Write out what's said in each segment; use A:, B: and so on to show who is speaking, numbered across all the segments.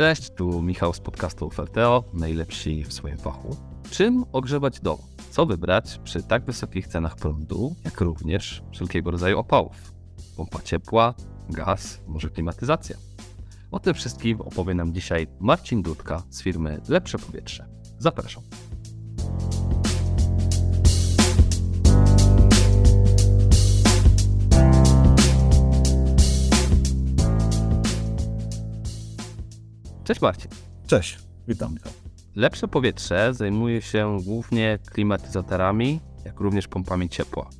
A: Cześć, tu Michał z podcastu Ferteo, najlepsi w swoim fachu. Czym ogrzewać dom? Co wybrać przy tak wysokich cenach prądu, jak również wszelkiego rodzaju opałów? Pompa ciepła, gaz, może klimatyzacja? O tym wszystkim opowie nam dzisiaj Marcin Dudka z firmy Lepsze Powietrze. Zapraszam. Cześć Marcin.
B: Cześć, witam.
A: Lepsze powietrze zajmuje się głównie klimatyzatorami, jak również pompami ciepła.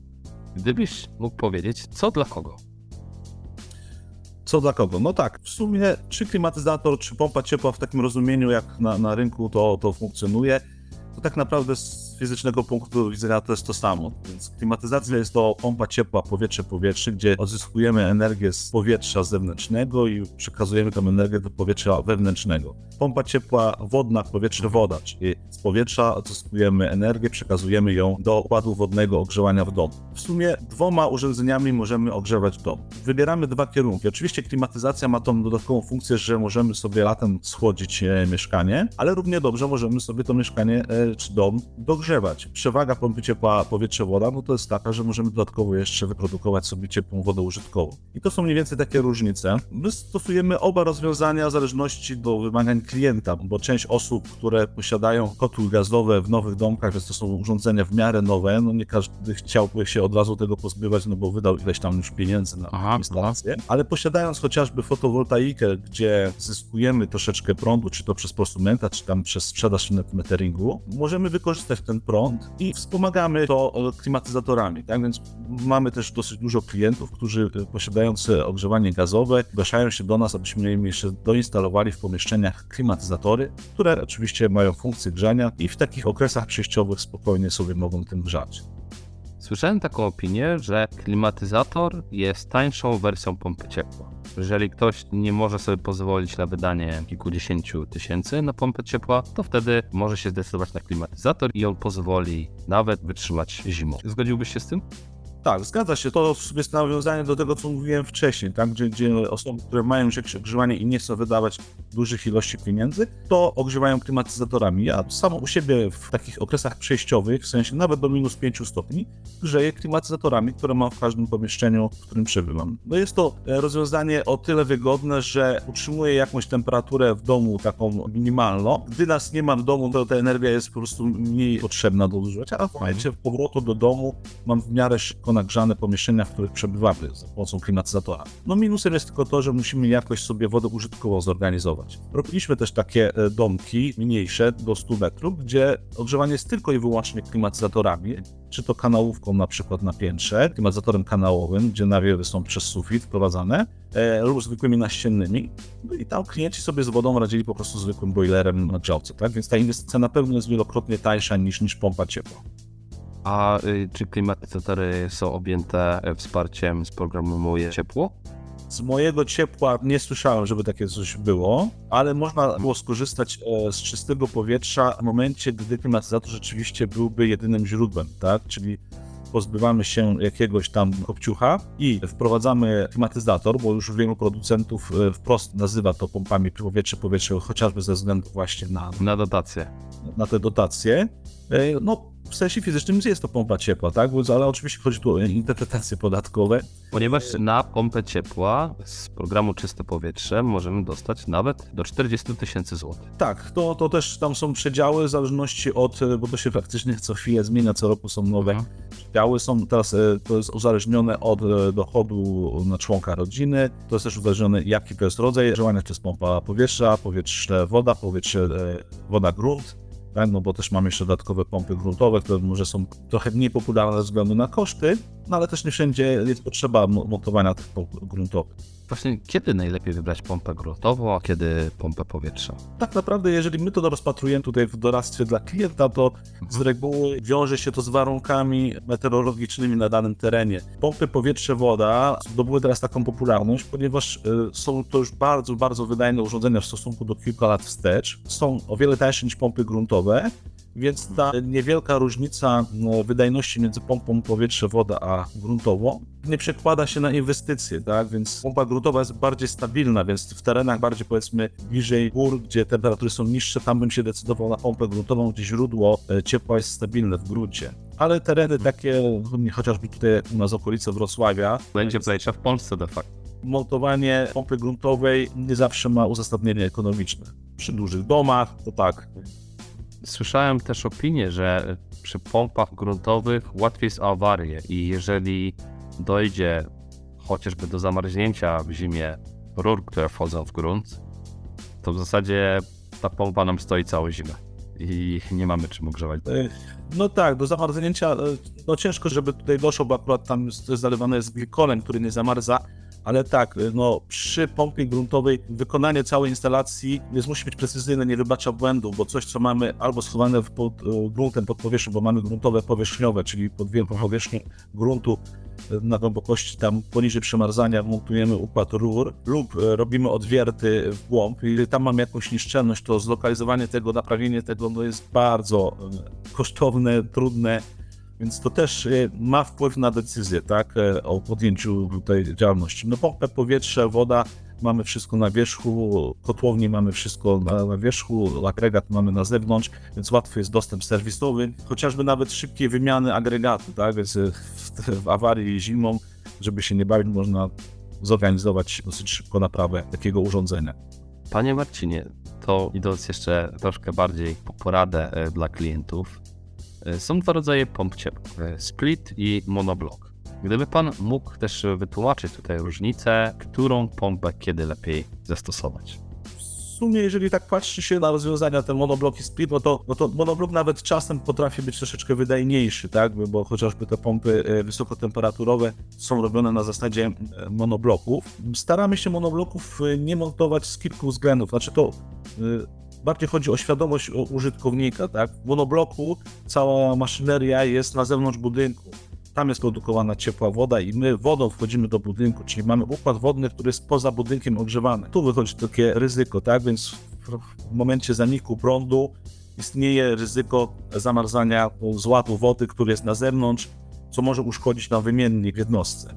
A: Gdybyś mógł powiedzieć, co dla kogo?
B: Co dla kogo? No tak, w sumie czy klimatyzator, czy pompa ciepła w takim rozumieniu, jak na, na rynku to, to funkcjonuje, to tak naprawdę fizycznego punktu widzenia to jest to samo. Więc klimatyzacja jest to pompa ciepła powietrze-powietrze, gdzie odzyskujemy energię z powietrza zewnętrznego i przekazujemy tę energię do powietrza wewnętrznego. Pompa ciepła wodna, powietrze-woda, czyli z powietrza odzyskujemy energię, przekazujemy ją do układu wodnego ogrzewania w domu. W sumie dwoma urządzeniami możemy ogrzewać dom. Wybieramy dwa kierunki. Oczywiście klimatyzacja ma tą dodatkową funkcję, że możemy sobie latem schłodzić e, mieszkanie, ale równie dobrze możemy sobie to mieszkanie e, czy dom dogrzewać. Przewaga pompy ciepła powietrze-woda, no to jest taka, że możemy dodatkowo jeszcze wyprodukować sobie ciepłą wodę użytkową. I to są mniej więcej takie różnice. My stosujemy oba rozwiązania w zależności do wymagań klienta, bo część osób, które posiadają kotły gazowe w nowych domkach, więc to są urządzenia w miarę nowe, no nie każdy chciałby się od razu tego pozbywać, no bo wydał ileś tam już pieniędzy na Aha, instalację, ale posiadając chociażby fotowoltaikę, gdzie zyskujemy troszeczkę prądu, czy to przez prosumenta, czy tam przez sprzedaż net meteringu, możemy wykorzystać ten prąd i wspomagamy to klimatyzatorami, tak? Więc mamy też dosyć dużo klientów, którzy posiadający ogrzewanie gazowe zgłaszają się do nas, abyśmy im jeszcze doinstalowali w pomieszczeniach klimatyzatory, które oczywiście mają funkcję grzania i w takich okresach przejściowych spokojnie sobie mogą tym grzać.
A: Słyszałem taką opinię, że klimatyzator jest tańszą wersją pompy ciepła. Jeżeli ktoś nie może sobie pozwolić na wydanie kilkudziesięciu tysięcy na pompę ciepła, to wtedy może się zdecydować na klimatyzator i on pozwoli nawet wytrzymać zimą. Zgodziłbyś się z tym?
B: Tak, zgadza się. To jest nawiązanie do tego, co mówiłem wcześniej, tak? gdzie, gdzie osoby, które mają jakieś ogrzewanie i nie chcą wydawać dużych ilości pieniędzy, to ogrzewają klimatyzatorami. Ja samo u siebie w takich okresach przejściowych, w sensie nawet do minus 5 stopni, grzeję klimatyzatorami, które mam w każdym pomieszczeniu, w którym przebywam. No jest to e, rozwiązanie o tyle wygodne, że utrzymuje jakąś temperaturę w domu taką minimalną. Gdy nas nie ma w domu, to ta energia jest po prostu mniej potrzebna do użycia, a w momencie powrotu do domu mam w miarę szybko nagrzane pomieszczenia, w których przebywamy za pomocą klimatyzatora. No minusem jest tylko to, że musimy jakoś sobie wodę użytkową zorganizować. Robiliśmy też takie e, domki mniejsze do 100 metrów, gdzie ogrzewanie jest tylko i wyłącznie klimatyzatorami, czy to kanałówką na przykład na piętrze, klimatyzatorem kanałowym, gdzie nawiewy są przez sufit wprowadzane, e, lub zwykłymi naściennymi. No i tam klienci sobie z wodą radzili po prostu zwykłym boilerem na grzałce, tak? Więc ta inwestycja na pewno jest wielokrotnie tańsza niż, niż pompa ciepła.
A: A y, czy klimatyzatory są objęte e, wsparciem z programu Moje Ciepło?
B: Z mojego ciepła nie słyszałem, żeby takie coś było, ale można było skorzystać e, z czystego powietrza w momencie, gdy klimatyzator rzeczywiście byłby jedynym źródłem, tak? Czyli pozbywamy się jakiegoś tam kopciucha i wprowadzamy klimatyzator, bo już wielu producentów e, wprost nazywa to pompami powietrze-powietrze, chociażby ze względu właśnie na,
A: na dotacje.
B: Na te dotacje. No, w sensie fizycznym jest to pompa ciepła, tak? Ale oczywiście chodzi tu o interpretacje podatkowe.
A: Ponieważ na pompę ciepła z programu Czyste Powietrze możemy dostać nawet do 40 tysięcy złotych.
B: Tak, to, to też tam są przedziały w zależności od, bo to się faktycznie co chwilę zmienia, co roku są nowe mhm. przedziały. Są teraz, e, to jest uzależnione od e, dochodu na członka rodziny, to jest też uzależnione jaki to jest rodzaj działania, czy jest pompa powietrza, powietrze woda, powietrze e, woda grunt tak? no bo też mamy jeszcze dodatkowe pompy gruntowe, które może są trochę mniej popularne ze względu na koszty, no ale też nie wszędzie jest potrzeba montowania tych pomp gruntowych.
A: Właśnie kiedy najlepiej wybrać pompę gruntową, a kiedy pompę powietrza?
B: Tak naprawdę, jeżeli my to rozpatrujemy tutaj w doradztwie dla klienta, to z mhm. reguły wiąże się to z warunkami meteorologicznymi na danym terenie. Pompy powietrze-woda zdobyły teraz taką popularność, ponieważ y, są to już bardzo, bardzo wydajne urządzenia w stosunku do kilku lat wstecz. Są o wiele tańsze niż pompy gruntowe Więc ta niewielka różnica no, wydajności między pompą powietrze-woda a gruntową nie przekłada się na inwestycje, tak? Więc pompa gruntowa jest bardziej stabilna, więc w terenach bardziej powiedzmy bliżej gór, gdzie temperatury są niższe, tam bym się decydował na pompę gruntową, gdzie źródło e, ciepła jest stabilne w gruncie. Ale tereny takie, chociażby tutaj u nas okolice Wrocławia,
A: Będzie zajęcia w Polsce de facto.
B: montowanie pompy gruntowej nie zawsze ma uzasadnienie ekonomiczne. Przy dużych domach to tak,
A: Słyszałem też opinię, że przy pompach gruntowych łatwiej jest o awarię i jeżeli dojdzie chociażby do zamarznięcia w zimie rur, które wchodzą w grunt, to w zasadzie ta pompa nam stoi całą zimę i nie mamy czym ogrzewać.
B: No tak, do zamarznięcia, e, no ciężko, żeby tutaj doszło, bo akurat tam to jest glikolem, który nie zamarza, ale tak, no przy pompie gruntowej wykonanie całej instalacji jest, musi być precyzyjne, nie wybacza błędów, bo coś, co mamy albo schowane pod e, gruntem, pod powierzchnią, bo mamy gruntowe powierzchniowe, czyli pod wielką powierzchnią gruntu e, na głębokości tam poniżej przemarzania montujemy układ rur lub e, robimy odwierty w głąb. Jeżeli tam mamy jakąś niszczelność, to zlokalizowanie tego, naprawienie tego no jest bardzo kosztowne, trudne, więc to też e, ma wpływ na decyzję, tak, e, o podjęciu tej działalności. No pompę, powietrze, woda, mamy wszystko na wierzchu, kotłowni mamy wszystko na, na wierzchu, agregat mamy na zewnątrz, więc łatwy jest dostęp serwisowy, chociażby nawet szybkie wymiany agregatu, tak, więc w, w awarii zimą, żeby się nie bawić, można zorganizować dosyć szybko naprawę takiego urządzenia.
A: Panie Marcinie, to idąc jeszcze troszkę bardziej po poradę e, dla klientów, są dwa rodzaje pomp ciepła, e, split i monoblock. Gdyby Pan mógł też wytłumaczyć tutaj różnicę, którą pompę kiedy lepiej zastosować.
B: W sumie, jeżeli tak patrzy się na rozwiązania, te monobloki split, no to, no to monoblok nawet czasem potrafi być troszeczkę wydajniejszy, tak? Bo- chociażby te pompy e, wysokotemperaturowe są robione na zasadzie e, monobloków. Staramy się monobloków e, nie montować z kilku względów. Znaczy to e, bardziej chodzi o świadomość użytkownika, tak? W monobloku cała maszyneria jest na zewnątrz budynku. Tam jest produkowana ciepła woda i my wodą wchodzimy do budynku, czyli mamy układ wodny, który jest poza budynkiem ogrzewany. Tu wychodzi takie ryzyko, tak? Więc w, momencie zaniku prądu istnieje ryzyko zamarzania złatu wody, który jest na zewnątrz, co może uszkodzić nam wymiennik w jednostce.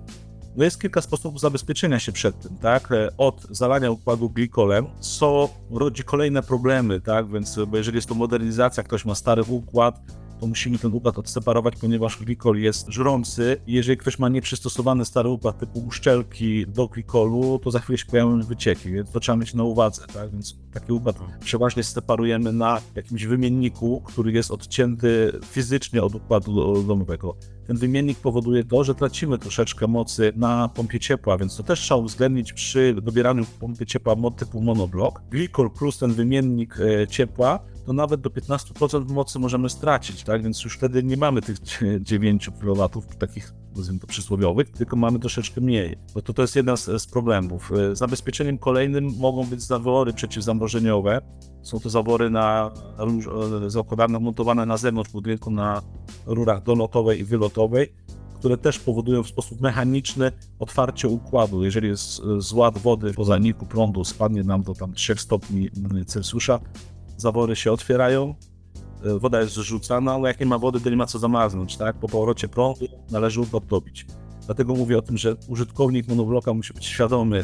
B: No jest kilka sposobów zabezpieczenia się przed tym, tak? E, Od zalania układu glikolem, co rodzi kolejne problemy, tak? Więc bo jeżeli jest to modernizacja, ktoś ma stary układ, musimy ten układ odseparować, ponieważ glikol jest żrący. Jeżeli ktoś ma nieprzystosowany stary układ typu uszczelki do glikolu, to za chwilę się pojawią wycieki, więc to trzeba mieć na uwadze, tak? Więc taki układ przeważnie separujemy na jakimś wymienniku, który jest odcięty fizycznie od układu domowego. Ten wymiennik powoduje to, że tracimy troszeczkę mocy na pompie ciepła, więc to też trzeba uwzględnić przy dobieraniu pompy ciepła typu monoblock. Glikol plus ten wymiennik e, ciepła, to nawet do 15% mocy możemy stracić, tak? Więc już wtedy nie mamy tych 9 kW takich nazwijmy to przysłowiowych, tylko mamy troszeczkę mniej. Bo to, to jest jeden z, z problemów. E, Zabezpieczeniem kolejnym mogą być zawory przeciwzamrożeniowe. Są to zawory na, róż- e, montowane na zewnątrz budynku na rurach dolotowej i wylotowej, które też powodują w sposób mechaniczny otwarcie układu. Jeżeli jest e, zład wody po zaniku prądu spadnie nam do tam 3 stopni Celsjusza, zawory się otwierają, e, woda jest zrzucana, ale jak nie ma wody, to nie ma co zamarznąć, tak? Po powrocie prądu należy odtopić. Dlatego mówię o tym, że użytkownik monobloka musi być świadomy.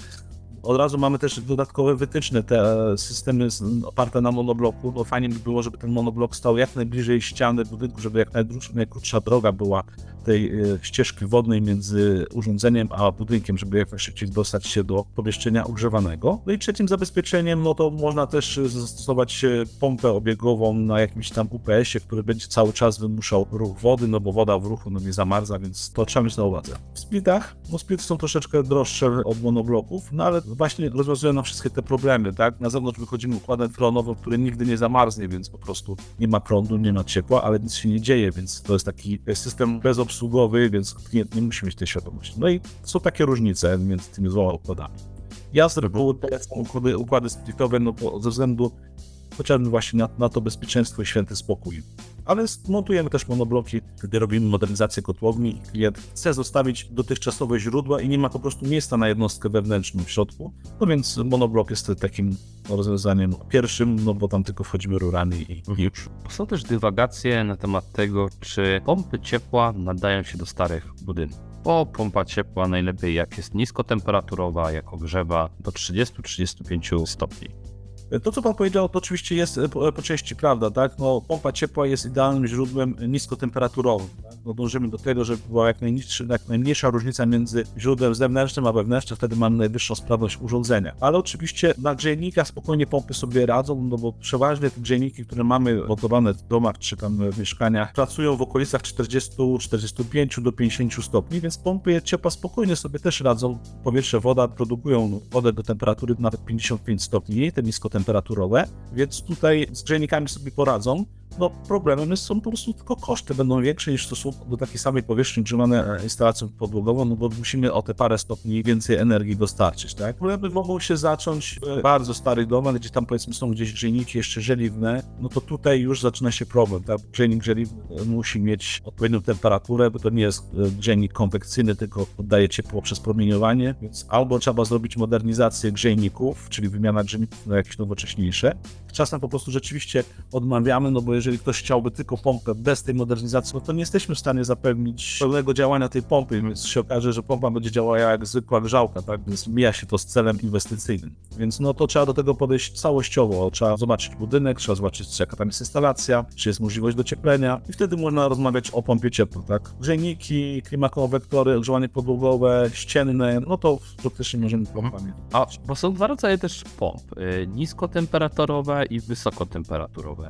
B: Od razu mamy też dodatkowe wytyczne, te systemy oparte na monobloku. No fajnie by było, żeby ten monoblok stał jak najbliżej ściany budynku, żeby jak najkrótsza droga była tej e, ścieżki wodnej między urządzeniem a budynkiem, żeby jak najszybciej dostać się do pomieszczenia ogrzewanego. No i trzecim zabezpieczeniem, no to można też zastosować e, pompę obiegową na jakimś tam UPS-ie, który będzie cały czas wymuszał ruch wody, no bo woda w ruchu no nie zamarza, więc to trzeba mieć na uwadze. W splitach, no splity są troszeczkę droższe od monobloków, no ale właśnie rozwiązują nam wszystkie te problemy, tak? Na zewnątrz wychodzimy układem fronowym, który nigdy nie zamarznie, więc po prostu nie ma prądu, nie ma ciepła, ale nic się nie dzieje, więc to jest taki system bezobsługowy, więc klient nie musi mieć tej świadomości. No i są takie różnice między tymi dwoma układami. Ja z reguły polecam układy, układy splitowe, no ze względu chociażby właśnie na, na to bezpieczeństwo i święty spokój. Ale montujemy też monobloki, gdy robimy modernizację kotłowni klient chce zostawić dotychczasowe źródła i nie ma po prostu miejsca na jednostkę wewnętrzną w środku, no więc monoblok jest takim rozwiązaniem pierwszym, no bo tam tylko wchodzimy rurami i już.
A: Są też dywagacje na temat tego, czy pompy ciepła nadają się do starych budynków. Bo pompa ciepła najlepiej jak jest niskotemperaturowa, jak ogrzewa do 30-35 stopni.
B: To, co pan powiedział, to oczywiście jest e, po, po części prawda, tak? No, pompa ciepła jest idealnym źródłem niskotemperaturowym. No, dążymy do tego, żeby była jak, jak najmniejsza różnica między źródłem zewnętrznym a wewnętrznym, wtedy mamy najwyższą sprawność urządzenia. Ale oczywiście na grzejnikach spokojnie pompy sobie radzą, no bo przeważnie te grzejniki, które mamy montowane w domach czy tam w mieszkaniach, pracują w okolicach 40, 45 do 50 stopni, więc pompy ciepła spokojnie sobie też radzą. Powietrze, woda produkują wodę do temperatury nawet 55 stopni, te niskotemperaturowne temperaturowe, więc tutaj z grzejnikami sobie poradzą no problemem jest, są po prostu tylko koszty, będą większe niż w stosunku do takiej samej powierzchni grzewane instalacją podłogową, no bo musimy o te parę stopni więcej energii dostarczyć, tak? Problemy mogą się zacząć w bardzo starych domach, gdzie tam powiedzmy są gdzieś grzejniki jeszcze żeliwne, no to tutaj już zaczyna się problem, tak? Grzejnik żeliwny musi mieć odpowiednią temperaturę, bo to nie jest e, grzejnik konwekcyjny, tylko oddaje ciepło przez promieniowanie, więc albo trzeba zrobić modernizację grzejników, czyli wymiana grzejników na jakieś nowocześniejsze. Czasem po prostu rzeczywiście odmawiamy, no bo jeżeli ktoś chciałby tylko pompę bez tej modernizacji, no to nie jesteśmy w stanie zapewnić pełnego działania tej pompy, więc się okaże, że pompa będzie działała jak zwykła grzałka, tak? Więc mija się to z celem inwestycyjnym. Więc no to trzeba do tego podejść całościowo. Trzeba zobaczyć budynek, trzeba zobaczyć, jaka tam jest instalacja, czy jest możliwość docieplenia i wtedy można rozmawiać o pompie ciepła, tak? Grzejniki, klimakonwektory, ogrzewanie podłogowe, ścienne, no to praktycznie możemy pompami.
A: A, bo są dwa rodzaje też pomp. Y, niskotemperaturowe i wysokotemperaturowe.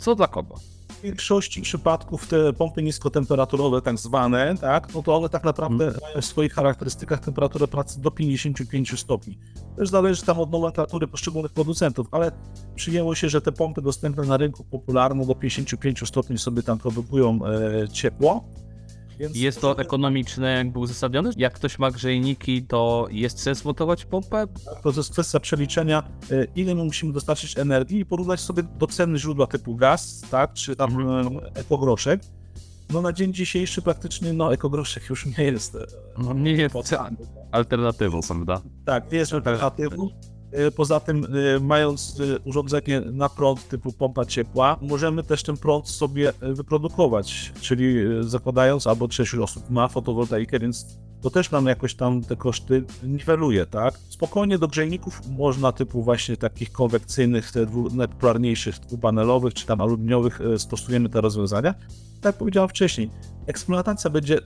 A: Co dla kogo?
B: W większości przypadków te pompy niskotemperaturowe, tak zwane, tak, no to one tak naprawdę hmm. mają w swoich charakterystykach temperaturę pracy do 55 stopni. Też zależy tam od nomenklatury poszczególnych producentów, ale przyjęło się, że te pompy dostępne na rynku popularno do 55 stopni sobie tam produkują e, ciepło.
A: Więc jest to ekonomiczne jakby uzasadnione? Jak ktoś ma grzejniki, to jest sens montować pompę?
B: To jest kwestia przeliczenia, e, ile my musimy dostarczyć energii i porównać sobie do ceny źródła typu gaz, tak, czy tam mhm. E, ekogroszek. No na dzień dzisiejszy praktycznie no ekogroszek już nie jest. E,
A: no nie jest alternatywą, prawda?
B: Tak, nie jest alternatywą. E, poza tym, e, mając e, urządzenie na prąd typu pompa ciepła, możemy też ten prąd sobie wyprodukować, czyli zakładając, albo część osób ma fotowoltaikę, więc to też nam jakoś tam te koszty niweluje, tak? Spokojnie do grzejników można typu właśnie takich konwekcyjnych, te najpopularniejszych, dwupanelowych czy tam aluminiowych stosujemy te rozwiązania. Tak jak powiedziałem wcześniej, eksploatacja będzie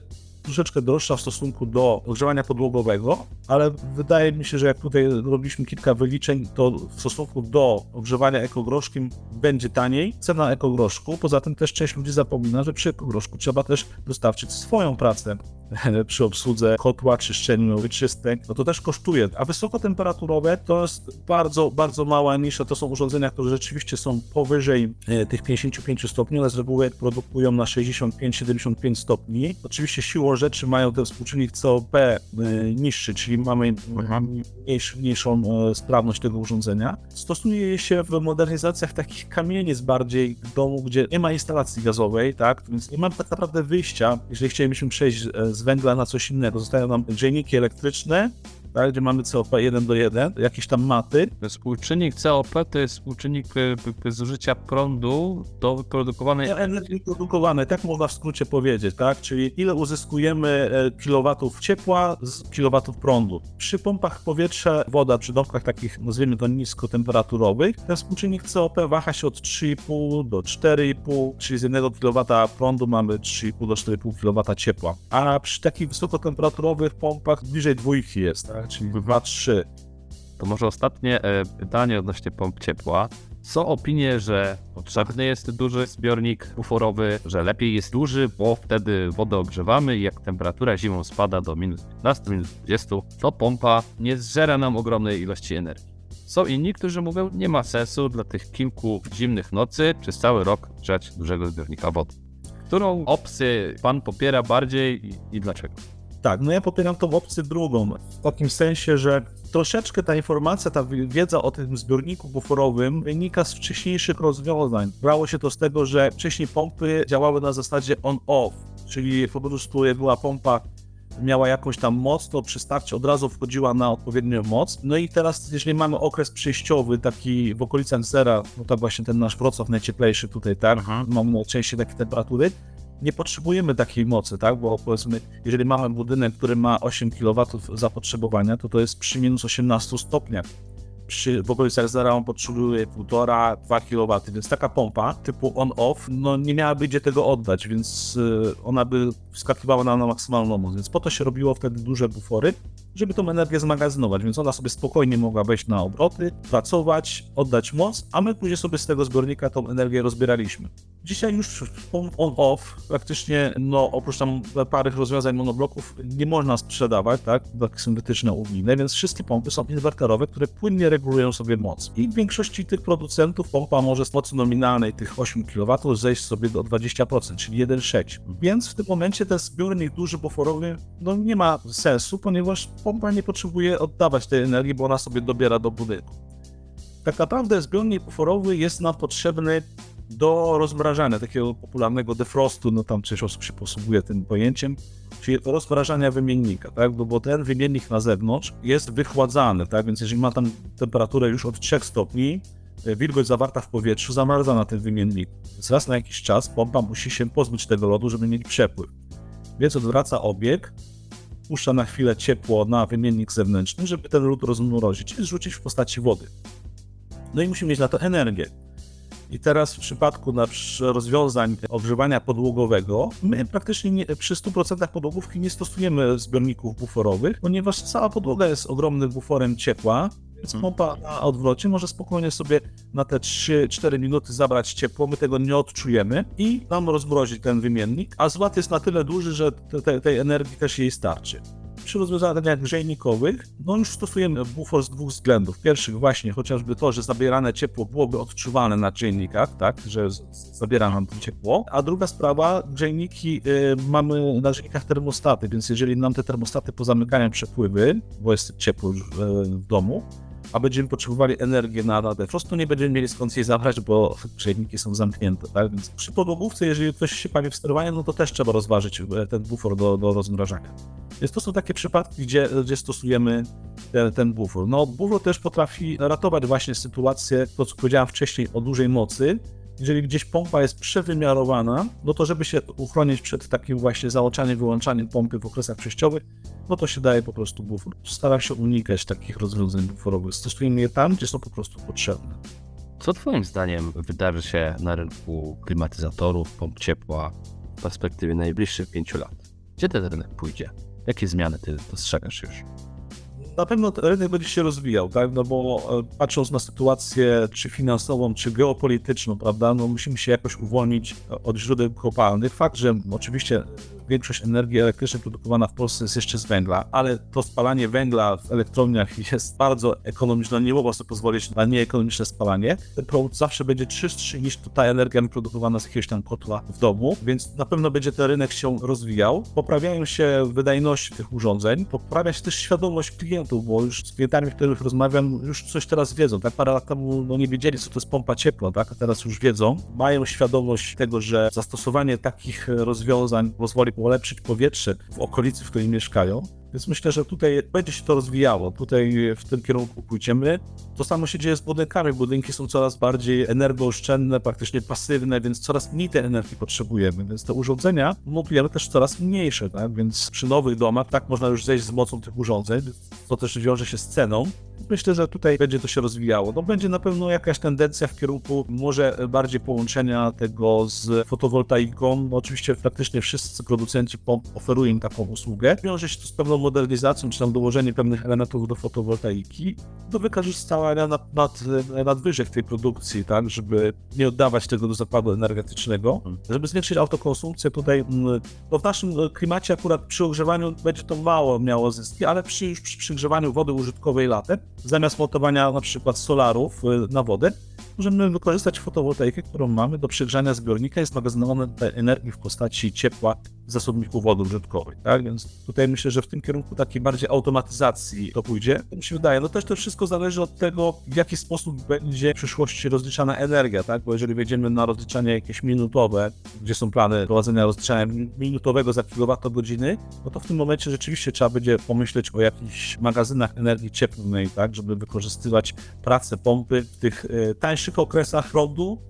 B: troszeczkę droższa w stosunku do ogrzewania podłogowego, ale wydaje mi się, że jak tutaj robiliśmy kilka wyliczeń, to w stosunku do ogrzewania ekogroszkiem będzie taniej. Cena ekogroszku, poza tym też część ludzi zapomina, że przy ekogroszku trzeba też dostarczyć swoją pracę przy obsłudze kotła czy szczelin wyczystek, no to też kosztuje. A wysokotemperaturowe to jest bardzo, bardzo mała nisza. To są urządzenia, które rzeczywiście są powyżej e, tych 55 stopni, ale z reguły produkują na 65-75 stopni. Oczywiście siłą rzeczy mają ten współczynnik COP e, niższy, czyli mamy mniejszy, mniejszą e, sprawność tego urządzenia. Stosuje je się w modernizacjach takich kamienic bardziej w domu, gdzie nie ma instalacji gazowej, tak? Więc nie ma tak naprawdę wyjścia, jeżeli chcielibyśmy przejść z węgla na coś innego. Zostają nam grzejniki elektryczne, tak, gdzie mamy COP 1 do 1, jakieś tam maty.
A: Współczynnik COP to jest współczynnik e, zużycia prądu do wyprodukowanej
B: energii produkowanej, tak można w skrócie powiedzieć, tak? Czyli ile uzyskujemy e, kilowatów ciepła z kilowatów prądu. Przy pompach powietrza, woda, przy domkach takich, nazwijmy to niskotemperaturowych, ten współczynnik COP waha się od 3,5 do 4,5, czyli z 1 kW prądu mamy 3,5 do 4,5 kW ciepła. A przy takich wysokotemperaturowych pompach bliżej dwójki jest, tak? Czyli 2-3.
A: To może ostatnie e, pytanie odnośnie pomp ciepła. Są opinie, że potrzebny jest duży zbiornik buforowy, że lepiej jest duży, bo wtedy wodę ogrzewamy i jak temperatura zimą spada do minus 15, minus 20, to pompa nie zżera nam ogromnej ilości energii. Są inni, którzy mówią, nie ma sensu dla tych kilku zimnych nocy przez cały rok grzać dużego zbiornika wody. Którą opcję pan popiera bardziej i, i dlaczego?
B: Tak, no ja popieram tą opcję drugą, w takim sensie, że troszeczkę ta informacja, ta wiedza o tym zbiorniku buforowym wynika z wcześniejszych rozwiązań. Brało się to z tego, że wcześniej pompy działały na zasadzie on-off, czyli po prostu była pompa miała jakąś tam moc, to przy starcie od razu wchodziła na odpowiednią moc. No i teraz, jeżeli mamy okres przejściowy, taki w okolicach zera, no to właśnie ten nasz Wrocław najcieplejszy tutaj, tak,
A: Mhm.
B: mamy najczęściej takie temperatury, nie potrzebujemy takiej mocy, tak, bo powiedzmy, jeżeli mamy budynek, który ma 8 kW zapotrzebowania, to to jest przy minus 18 stopniach. Przy, w okolicach zera on potrzebuje 1,5-2 kW, więc taka pompa typu on-off, no nie miałaby gdzie tego oddać, więc y, ona by wskakiwała na, na maksymalną moc, więc po to się robiło wtedy duże bufory, żeby tą energię zmagazynować, więc ona sobie spokojnie mogła wejść na obroty, pracować, oddać moc, a my później sobie z tego zbiornika tą energię rozbieraliśmy. Dzisiaj już on-off praktycznie, no oprócz tam parych rozwiązań monobloków nie można sprzedawać, tak, takie syntetyczne unijne, więc wszystkie pompy są inwerterowe, które płynnie regulują sobie moc. I w większości tych producentów pompa może z mocy nominalnej tych 8 kW zejść sobie do 20%, czyli 1,6. Więc w tym momencie ten zbiornik duży buforowy no nie ma sensu, ponieważ pompa nie potrzebuje oddawać tej energii, bo ona sobie dobiera do budynku. Tak naprawdę zbiornik buforowy jest nam potrzebny do rozmrażania, takiego popularnego defrostu, no tam część osób się posługuje tym pojęciem, czyli rozmrażania wymiennika, tak, bo, ten wymiennik na zewnątrz jest wychładzany, tak, więc jeżeli ma tam temperaturę już od 3 stopni, e, wilgoć zawarta w powietrzu zamarza na tym wymienniku. Więc raz na jakiś czas pompa musi się pozbyć tego lodu, żeby mieć przepływ. Więc odwraca obieg, puszcza na chwilę ciepło na wymiennik zewnętrzny, żeby ten lód rozmrozić i zrzucić w postaci wody. No i musimy mieć na to energię. I teraz w przypadku rozwiązań ogrzewania podłogowego, my praktycznie nie, przy 100% podłogówki nie stosujemy zbiorników buforowych, ponieważ cała podłoga jest ogromnym buforem ciepła, więc pompa na odwrocie może spokojnie sobie na te 3-4 minuty zabrać ciepło, my tego nie odczujemy i nam rozmrozi ten wymiennik, a zład jest na tyle duży, że te, te, tej energii też jej starczy przy rozwiązaniach grzejnikowych, no już stosujemy bufor z dwóch względów. Pierwszych właśnie chociażby to, że zabierane ciepło byłoby odczuwalne na grzejnikach, tak, że zabiera nam to ciepło. A druga sprawa, grzejniki y, mamy na grzejnikach termostaty, więc jeżeli nam te termostaty pozamykają przepływy, bo jest ciepło już y, w domu, a będziemy potrzebowali energię na, na defrost, to nie będziemy mieli skąd jej zabrać, bo grzejniki są zamknięte, tak? Więc przy podłogówce, jeżeli ktoś się bawi w sterowanie, no to też trzeba rozważyć e, ten bufor do, do rozmrażania. Więc to są takie przypadki, gdzie, gdzie stosujemy ten, ten bufor. No, bufor też potrafi ratować właśnie sytuację, to co powiedziałem wcześniej, o dużej mocy. Jeżeli gdzieś pompa jest przewymiarowana, no to żeby się uchronić przed takim właśnie załączaniem, wyłączaniem pompy w okresach przejściowych, no to się daje po prostu bufor. Staram się unikać takich rozwiązań buforowych. Stosujemy je tam, gdzie są po prostu potrzebne.
A: Co Twoim zdaniem wydarzy się na rynku klimatyzatorów, pomp ciepła w perspektywie najbliższych pięciu lat? Gdzie ten rynek pójdzie? Jakie zmiany Ty dostrzegasz już?
B: Na pewno rynek będzie się rozwijał, tak? No bo e, patrząc na sytuację czy finansową, czy geopolityczną, prawda, no musimy się jakoś uwolnić od źródeł kopalnych. Fakt, że oczywiście większość energii elektrycznej produkowana w Polsce jest jeszcze z węgla, ale to spalanie węgla w elektrowniach jest bardzo ekonomiczne, nie mogło sobie pozwolić na nieekonomiczne spalanie. Ten produkt zawsze będzie czystszy niż ta energia produkowana z jakiegoś tam kotła w domu, więc na pewno będzie ten rynek się rozwijał. Poprawiają się wydajności tych urządzeń, poprawia się też świadomość klientów, bo już z klientami, z których rozmawiam, już coś teraz wiedzą. Tak parę lat temu no, nie wiedzieli, co to jest pompa ciepła, tak? a teraz już wiedzą. Mają świadomość tego, że zastosowanie takich rozwiązań pozwoli polepszyć powietrze w okolicy, w której mieszkają. Więc myślę, że tutaj będzie się to rozwijało. Tutaj w tym kierunku pójdziemy. To samo się dzieje z budynkami. Budynki są coraz bardziej energooszczędne, praktycznie pasywne, więc coraz mniej tej energii potrzebujemy. Więc te urządzenia montujemy też coraz mniejsze, tak? Więc przy nowych domach tak można już zejść z mocą tych urządzeń, to też wiąże się z ceną. Myślę, że tutaj będzie to się rozwijało. No będzie na pewno jakaś tendencja w kierunku może bardziej połączenia tego z fotowoltaiką. No oczywiście praktycznie wszyscy producenci pomp oferują im taką usługę. Wiąże się to z pewną modernizacją, czy tam dołożeniem pewnych elementów do fotowoltaiki, do wykorzystania nad, nad, nadwyżek tej produkcji, tak, żeby nie oddawać tego do zakładu energetycznego, żeby zwiększyć autokonsumpcję tutaj, mm, no w naszym klimacie akurat przy ogrzewaniu będzie to mało miało zyski, ale przy, już przy przygrzewaniu wody użytkowej latem, zamiast montowania na przykład solarów y, na wodę, możemy wykorzystać fotowoltaikę, którą mamy do przegrzania zbiornika i zmagazynowania energii w postaci ciepła w zasobniku wody użytkowej, tak? Więc tutaj myślę, że w tym kierunku takiej bardziej automatyzacji to pójdzie. To mi się wydaje. No też to wszystko zależy od tego, w jaki sposób będzie w przyszłości rozliczana energia, tak? Bo jeżeli wejdziemy na rozliczanie jakieś minutowe, gdzie są plany prowadzenia rozliczania minutowego za kilowatogodziny, no to w tym momencie rzeczywiście trzeba będzie pomyśleć o jakichś magazynach energii cieplnej, tak? Żeby wykorzystywać pracę pompy w tych e, tańszych okresach prądu,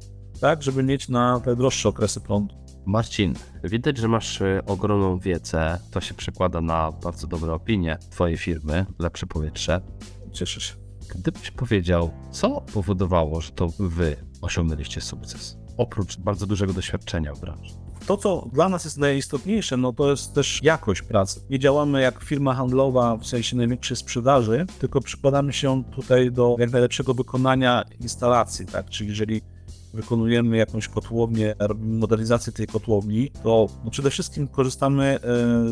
B: tak? Żeby mieć na te droższe okresy prądu.
A: Marcin, widać, że masz e, ogromną wiedzę. To się przekłada na bardzo dobre opinie Twojej firmy, lepsze powietrze.
B: Cieszę się.
A: Gdybyś powiedział, co powodowało, że to Wy osiągnęliście sukces? Oprócz bardzo dużego doświadczenia w branży.
B: To, co dla nas jest najistotniejsze, no to jest też jakość pracy. Nie działamy jak firma handlowa w sensie największej sprzedaży, tylko przykładamy się tutaj do jak najlepszego wykonania instalacji, tak? Czyli jeżeli wykonujemy jakąś kotłownię, robimy modernizację tej kotłowni, to no przede wszystkim korzystamy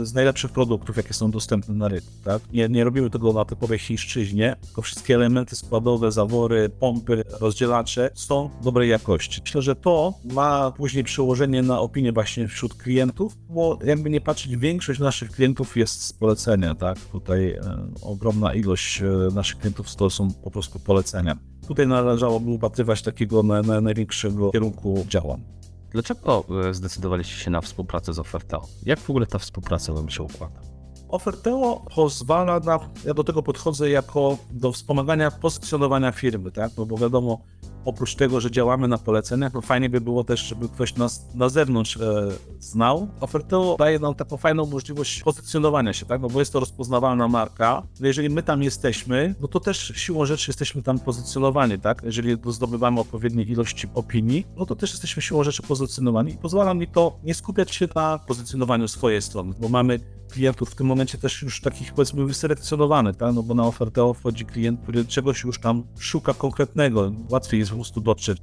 B: e, z najlepszych produktów, jakie są dostępne na rynku. Tak? Nie, nie robimy tego na typowej chińszczyźnie, tylko wszystkie elementy składowe, zawory, pompy, rozdzielacze są dobrej jakości. Myślę, że to ma później przełożenie na opinię właśnie wśród klientów, bo jakby nie patrzeć, większość naszych klientów jest z polecenia, tak? Tutaj e, ogromna ilość e, naszych klientów to są po prostu polecenia. Tutaj należałoby upatrywać takiego na, na największego kierunku działań.
A: Dlaczego e, zdecydowaliście się na współpracę z Oferteo? Jak w ogóle ta współpraca wam się układa?
B: Oferteo pozwala na, ja do tego podchodzę jako do wspomagania pozycjonowania firmy, tak? No bo wiadomo, oprócz tego, że działamy na poleceniach, no fajnie by było też, żeby ktoś nas na zewnątrz e, znał. Oferteo daje nam taką fajną możliwość pozycjonowania się, tak? No bo jest to rozpoznawalna marka. No jeżeli my tam jesteśmy, no to też siłą rzeczy jesteśmy tam pozycjonowani, tak? Jeżeli zdobywamy odpowiednie ilości opinii, no to też jesteśmy siłą rzeczy pozycjonowani i pozwala mi to nie skupiać się na pozycjonowaniu swojej strony, bo mamy klientów w tym momencie też już takich powiedzmy wyselekcjonowanych, tak? no bo na ofertę wchodzi klient, który czegoś już tam szuka konkretnego, łatwiej jest po prostu dotrzeć.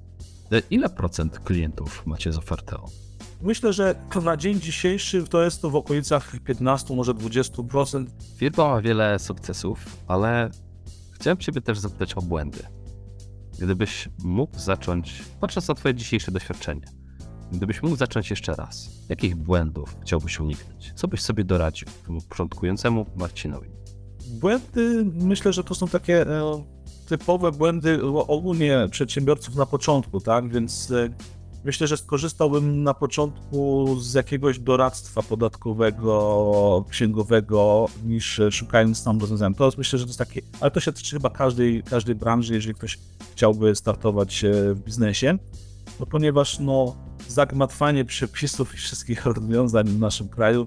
A: E, ile procent klientów macie z ofertą?
B: Myślę, że na dzień dzisiejszy to jest to w okolicach 15, może 20%.
A: Firma ma wiele sukcesów, ale chciałem Ciebie też zapytać o błędy. Gdybyś mógł zacząć, patrząc na Twoje dzisiejsze doświadczenie, Gdybyś mógł zacząć jeszcze raz, jakich błędów chciałbyś uniknąć? Co byś sobie doradził temu początkującemu Marcinowi?
B: Błędy, myślę, że to są takie e, typowe błędy ogólnie przedsiębiorców na początku, tak? Więc e, myślę, że skorzystałbym na początku z jakiegoś doradztwa podatkowego, księgowego, niż szukając tam rozwiązania. To jest, myślę, że to jest takie, ale to się tyczy chyba każdej, każdej branży, jeżeli ktoś chciałby startować e, w biznesie, no ponieważ no zagmatwanie przepisów i wszystkich rozwiązań w naszym kraju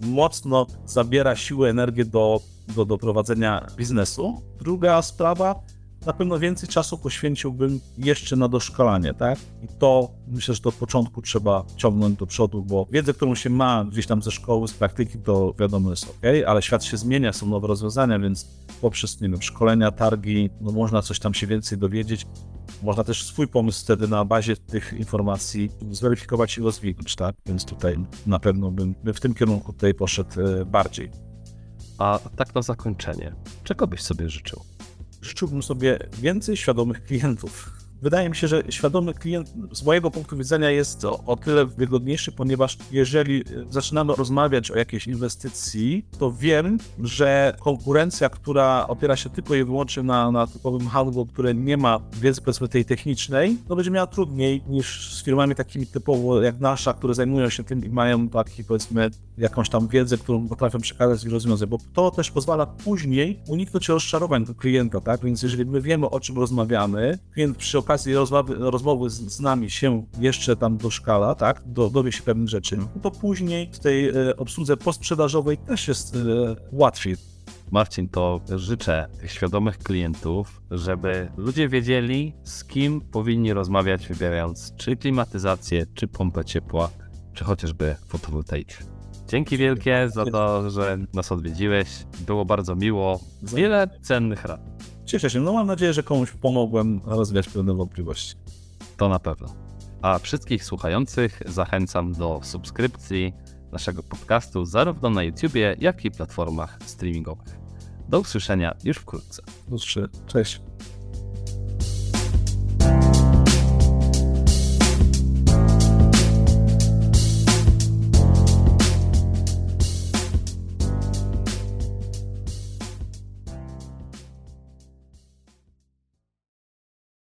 B: mocno zabiera siłę, energię do, do, do prowadzenia biznesu. Druga sprawa, na pewno więcej czasu poświęciłbym jeszcze na doszkalanie, tak? I to myślę, że do początku trzeba ciągnąć do przodu, bo wiedzę, którą się ma gdzieś tam ze szkoły, z praktyki, to wiadomo jest ok, ale świat się zmienia, są nowe rozwiązania, więc poprzez nie wiem, szkolenia, targi, no można coś tam się więcej dowiedzieć. Można też swój pomysł wtedy na bazie tych informacji zweryfikować i rozwinąć, tak? Więc tutaj na pewno bym, bym w tym kierunku tutaj poszedł e, bardziej.
A: A tak na zakończenie, czego byś sobie życzył?
B: Życzyłbym sobie więcej świadomych klientów wydaje mi się, że świadomy klient z mojego punktu widzenia jest o tyle wygodniejszy, ponieważ jeżeli zaczynamy rozmawiać o jakiejś inwestycji, to wiem, że konkurencja, która opiera się tylko i wyłącznie na, na typowym handlu, które nie ma wiedzy powiedzmy tej technicznej, to będzie miała trudniej niż z firmami takimi typowo jak nasza, które zajmują się tym i mają taki powiedzmy jakąś tam wiedzę, którą potrafią przekazać i rozwiązać, bo to też pozwala później uniknąć rozczarowań do klienta, tak? Więc jeżeli my wiemy, o czym rozmawiamy, klient przy okazji rozmowy, rozmowy z, z, nami się jeszcze tam doszkala, tak? Do, dowie się pewnych rzeczy, to później w tej e, obsłudze postsprzedażowej też jest e, łatwiej.
A: Marcin, to życzę tych świadomych klientów, żeby ludzie wiedzieli, z kim powinni rozmawiać, wybierając czy klimatyzację, czy pompę ciepła, czy chociażby fotowoltaikę. Dzięki wielkie za to, że nas odwiedziłeś. Było bardzo miło. Wiele cennych rad.
B: Cieszę się. No mam nadzieję, że komuś pomogłem rozwiać pewne wątpliwości.
A: To na pewno. A wszystkich słuchających zachęcam do subskrypcji naszego podcastu zarówno na YouTubie, jak i platformach streamingowych. Do usłyszenia już wkrótce.
B: Cześć.